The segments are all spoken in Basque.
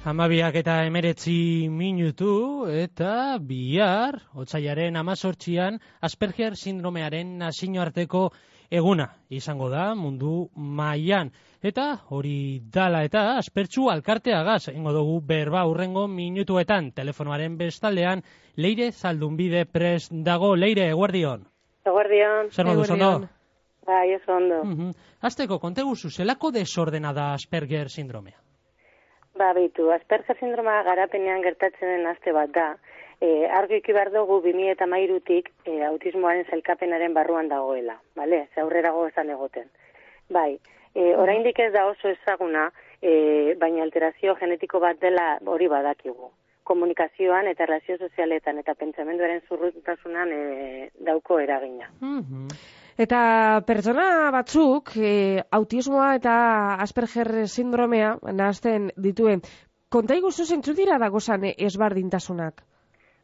Amabiak eta emeretzi minutu eta bihar, otxaiaren amazortzian, Asperger sindromearen nazio arteko eguna izango da mundu mailan Eta hori dala eta aspertzu alkarteagaz, ingo dugu berba urrengo minutuetan, telefonoaren bestaldean, leire zaldunbide pres dago, leire, eguardion. Eguardion. Zer modu, zondo? Bai, ez ondo. Uh -huh. Azteko, konte guzu, zelako desordena da Asperger sindromea? Ba, bitu, Asperger sindroma garapenean gertatzen den aste bat da. E, argi iki behar dugu 2000 eta mairutik e, autismoaren zelkapenaren barruan dagoela, bale? Ze aurrera esan egoten. Bai, e, oraindik ez da oso ezaguna, e, baina alterazio genetiko bat dela hori badakigu. Komunikazioan eta relazio sozialetan eta pentsamenduaren zurrutasunan e, dauko eragina. Eta pertsona batzuk e, autismoa eta Asperger sindromea nahazten dituen. Konta iguzu zentzu dira dagozan ezbardintasunak?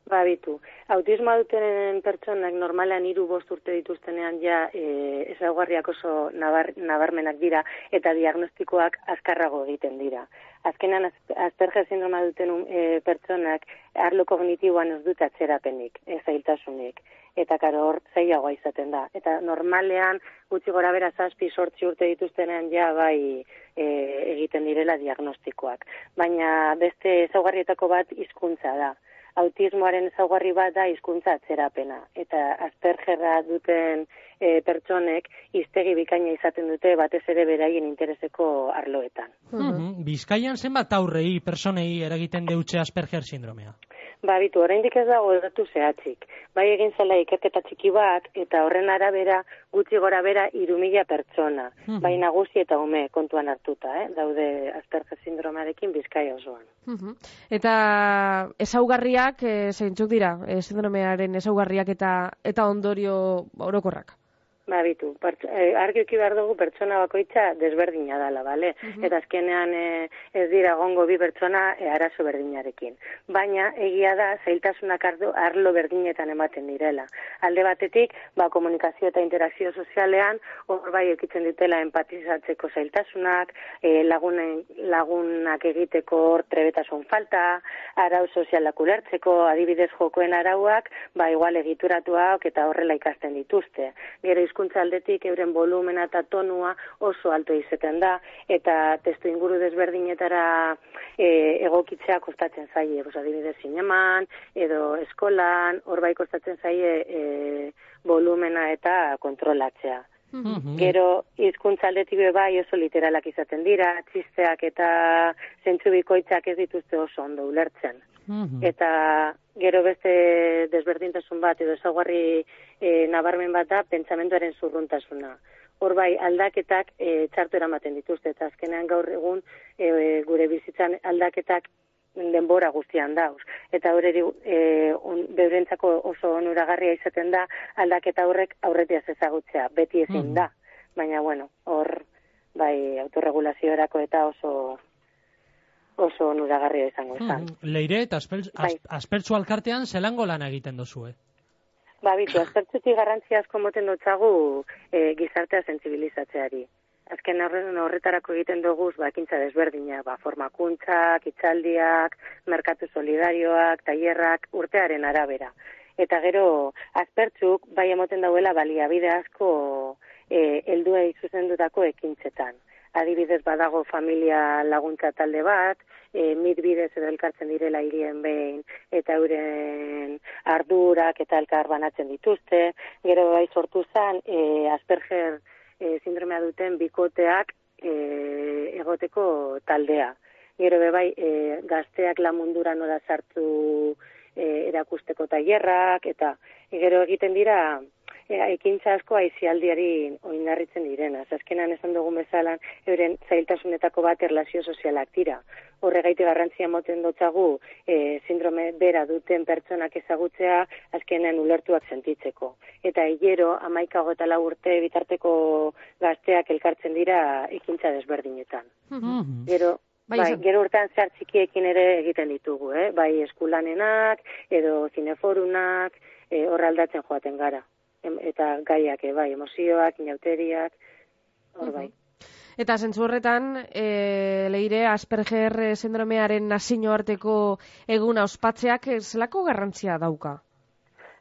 Ba, bitu. Autismoa duten pertsonak normalean hiru bost urte dituztenean ja e, ezaugarriak oso nabar, nabarmenak dira eta diagnostikoak azkarrago egiten dira. Azkenan Asperger sindroma duten e, pertsonak arlo kognitiboan ez dut atzerapenik, ez zailtasunik. Eta karo hor zailagoa izaten da. Eta normalean gutxi gora bera zazpi sortzi urte dituztenean ja bai e, egiten direla diagnostikoak. Baina beste ezaugarrietako bat hizkuntza da autismoaren ezaugarri bat da hizkuntza atzerapena eta Aspergerra duten e, pertsonek hiztegi bikaina izaten dute batez ere beraien intereseko arloetan. Mm Bizkaian zenbat aurrei personei eragiten deutxe Asperger sindromea? Ba, bitu, oraindik ez dago edatu zehatzik. Bai egin zela ikerketa txiki bat, eta horren arabera, gutxi gora bera, irumila pertsona. Mm Bai nagusi eta ume kontuan hartuta, eh? daude Asperger sindromarekin bizkai osoan. Mm Eta ezaugarriak, e, zeintzuk dira, e, sindromearen ezaugarriak eta eta ondorio orokorrak? Ba, bitu, e, argi behar dugu pertsona bakoitza desberdina dala, bale? Eta azkenean e, ez dira gongo bi pertsona e, arazo berdinarekin. Baina, egia da, zailtasunak ardo, arlo berdinetan ematen direla. Alde batetik, ba, komunikazio eta interakzio sozialean, hor bai ekitzen ditela empatizatzeko zailtasunak, e, lagunen, lagunak egiteko hor trebetasun falta, arau sozialak ulertzeko, adibidez jokoen arauak, ba, igual egituratuak eta horrela ikasten dituzte. Gero hizkuntza aldetik euren volumena eta tonua oso alto izaten da eta testu inguru desberdinetara e, egokitzea kostatzen zaie, pues adibidez sineman edo eskolan, hor bai kostatzen zaie e, volumena eta kontrolatzea. Mhm. Gero hizkuntza aldetik bai oso literalak izaten dira, txisteak eta zentzu bikoitzak ez dituzte oso ondo ulertzen. Eta gero beste desberdintasun bat edo ezaugarri e, nabarmen bat da pentsamenduaren zurruntasuna. Hor bai aldaketak e, txartu eramaten dituzte eta azkenean gaur egun e, gure bizitzan aldaketak denbora guztian dauz. Eta horreri e, beurentzako oso onuragarria izaten da aldaketa horrek aurretiaz ezagutzea, beti ezin da. Baina bueno, hor bai autorregulazioerako eta oso oso onuragarria izango izan. Hmm, leire, eta bai. aspertzu alkartean zelango lan egiten dozu, eh? Ba, bitu, aspertzuti garrantzia asko moten dutzagu e, gizartea sensibilizatzeari. Azken horren horretarako egiten dugu, ba, ekintza desberdina, ba, formakuntzak, itzaldiak, merkatu solidarioak, tailerrak, urtearen arabera. Eta gero, aspertzuk, bai emoten dauela baliabide asko e, eldua izuzendutako ekintzetan adibidez badago familia laguntza talde bat, e, mit bidez edo elkartzen direla hirien behin, eta euren ardurak eta elkar banatzen dituzte. Gero bai sortu zen, e, Asperger e, sindromea duten bikoteak e, egoteko taldea. Gero bai e, gazteak lamundura nola sartu e, erakusteko tailerrak eta gero egiten dira ekintza asko aizialdiari oinarritzen direna. Azkenan esan dugu bezala euren zailtasunetako bat erlazio sozialak dira. Horregaite garrantzia moten dotzagu e, sindrome bera duten pertsonak ezagutzea azkenean ulertuak sentitzeko. Eta hilero, amaikago eta urte bitarteko gazteak elkartzen dira ekintza desberdinetan. Mm Gero, Bai, bai gero urtean zehar txikiekin ere egiten ditugu, eh? bai eskulanenak, edo zineforunak, e, horraldatzen joaten gara eta gaiak, e, bai, emozioak, inauteriak, hor bai. Eta zentzu horretan, e, leire Asperger sindromearen nazio arteko eguna ospatzeak zelako garrantzia dauka?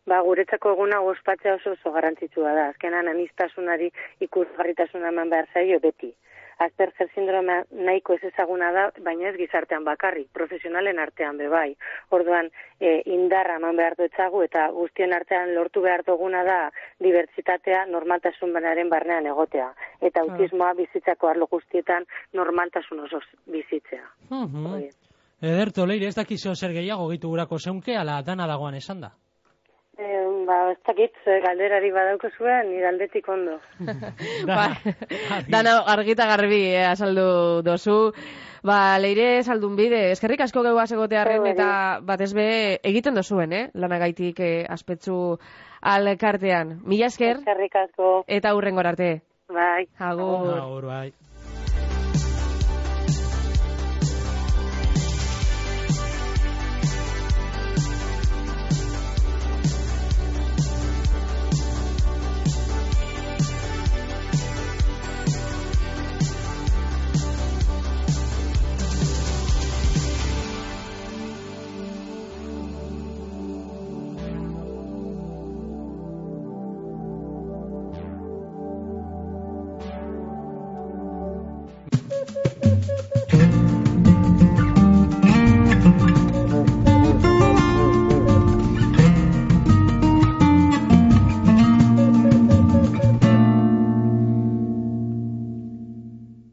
Ba, guretzako eguna ospatzea oso oso garrantzitsua da. Azkenan anistasunari ikusgarritasuna eman behar zaio beti. Asperger sindromea nahiko ez ezaguna da, baina ez gizartean bakarrik, profesionalen artean be bai. Orduan, e, indarra eman behar dutzagu eta guztien artean lortu behar duguna da dibertsitatea normaltasun banaren barnean egotea. Eta autismoa bizitzako arlo guztietan normaltasun oso bizitzea. Uh -huh. Ederto, leire, ez dakizo zer gehiago gitu gurako zeunke, ala dana dagoan esan da. Eh, ba, ez dakit, galderari badauko zuen, nire aldetik ondo. ba, dana argita garbi, eh, azaldu dozu. Ba, leire saldun bide, eskerrik asko geu egotearren eta batez be egiten dozuen, eh? Lanagaitik eh, aspetsu alkartean. Mila esker. Eskerrik asko. Eta hurrengor arte. Bai. Agur. Agur, bai.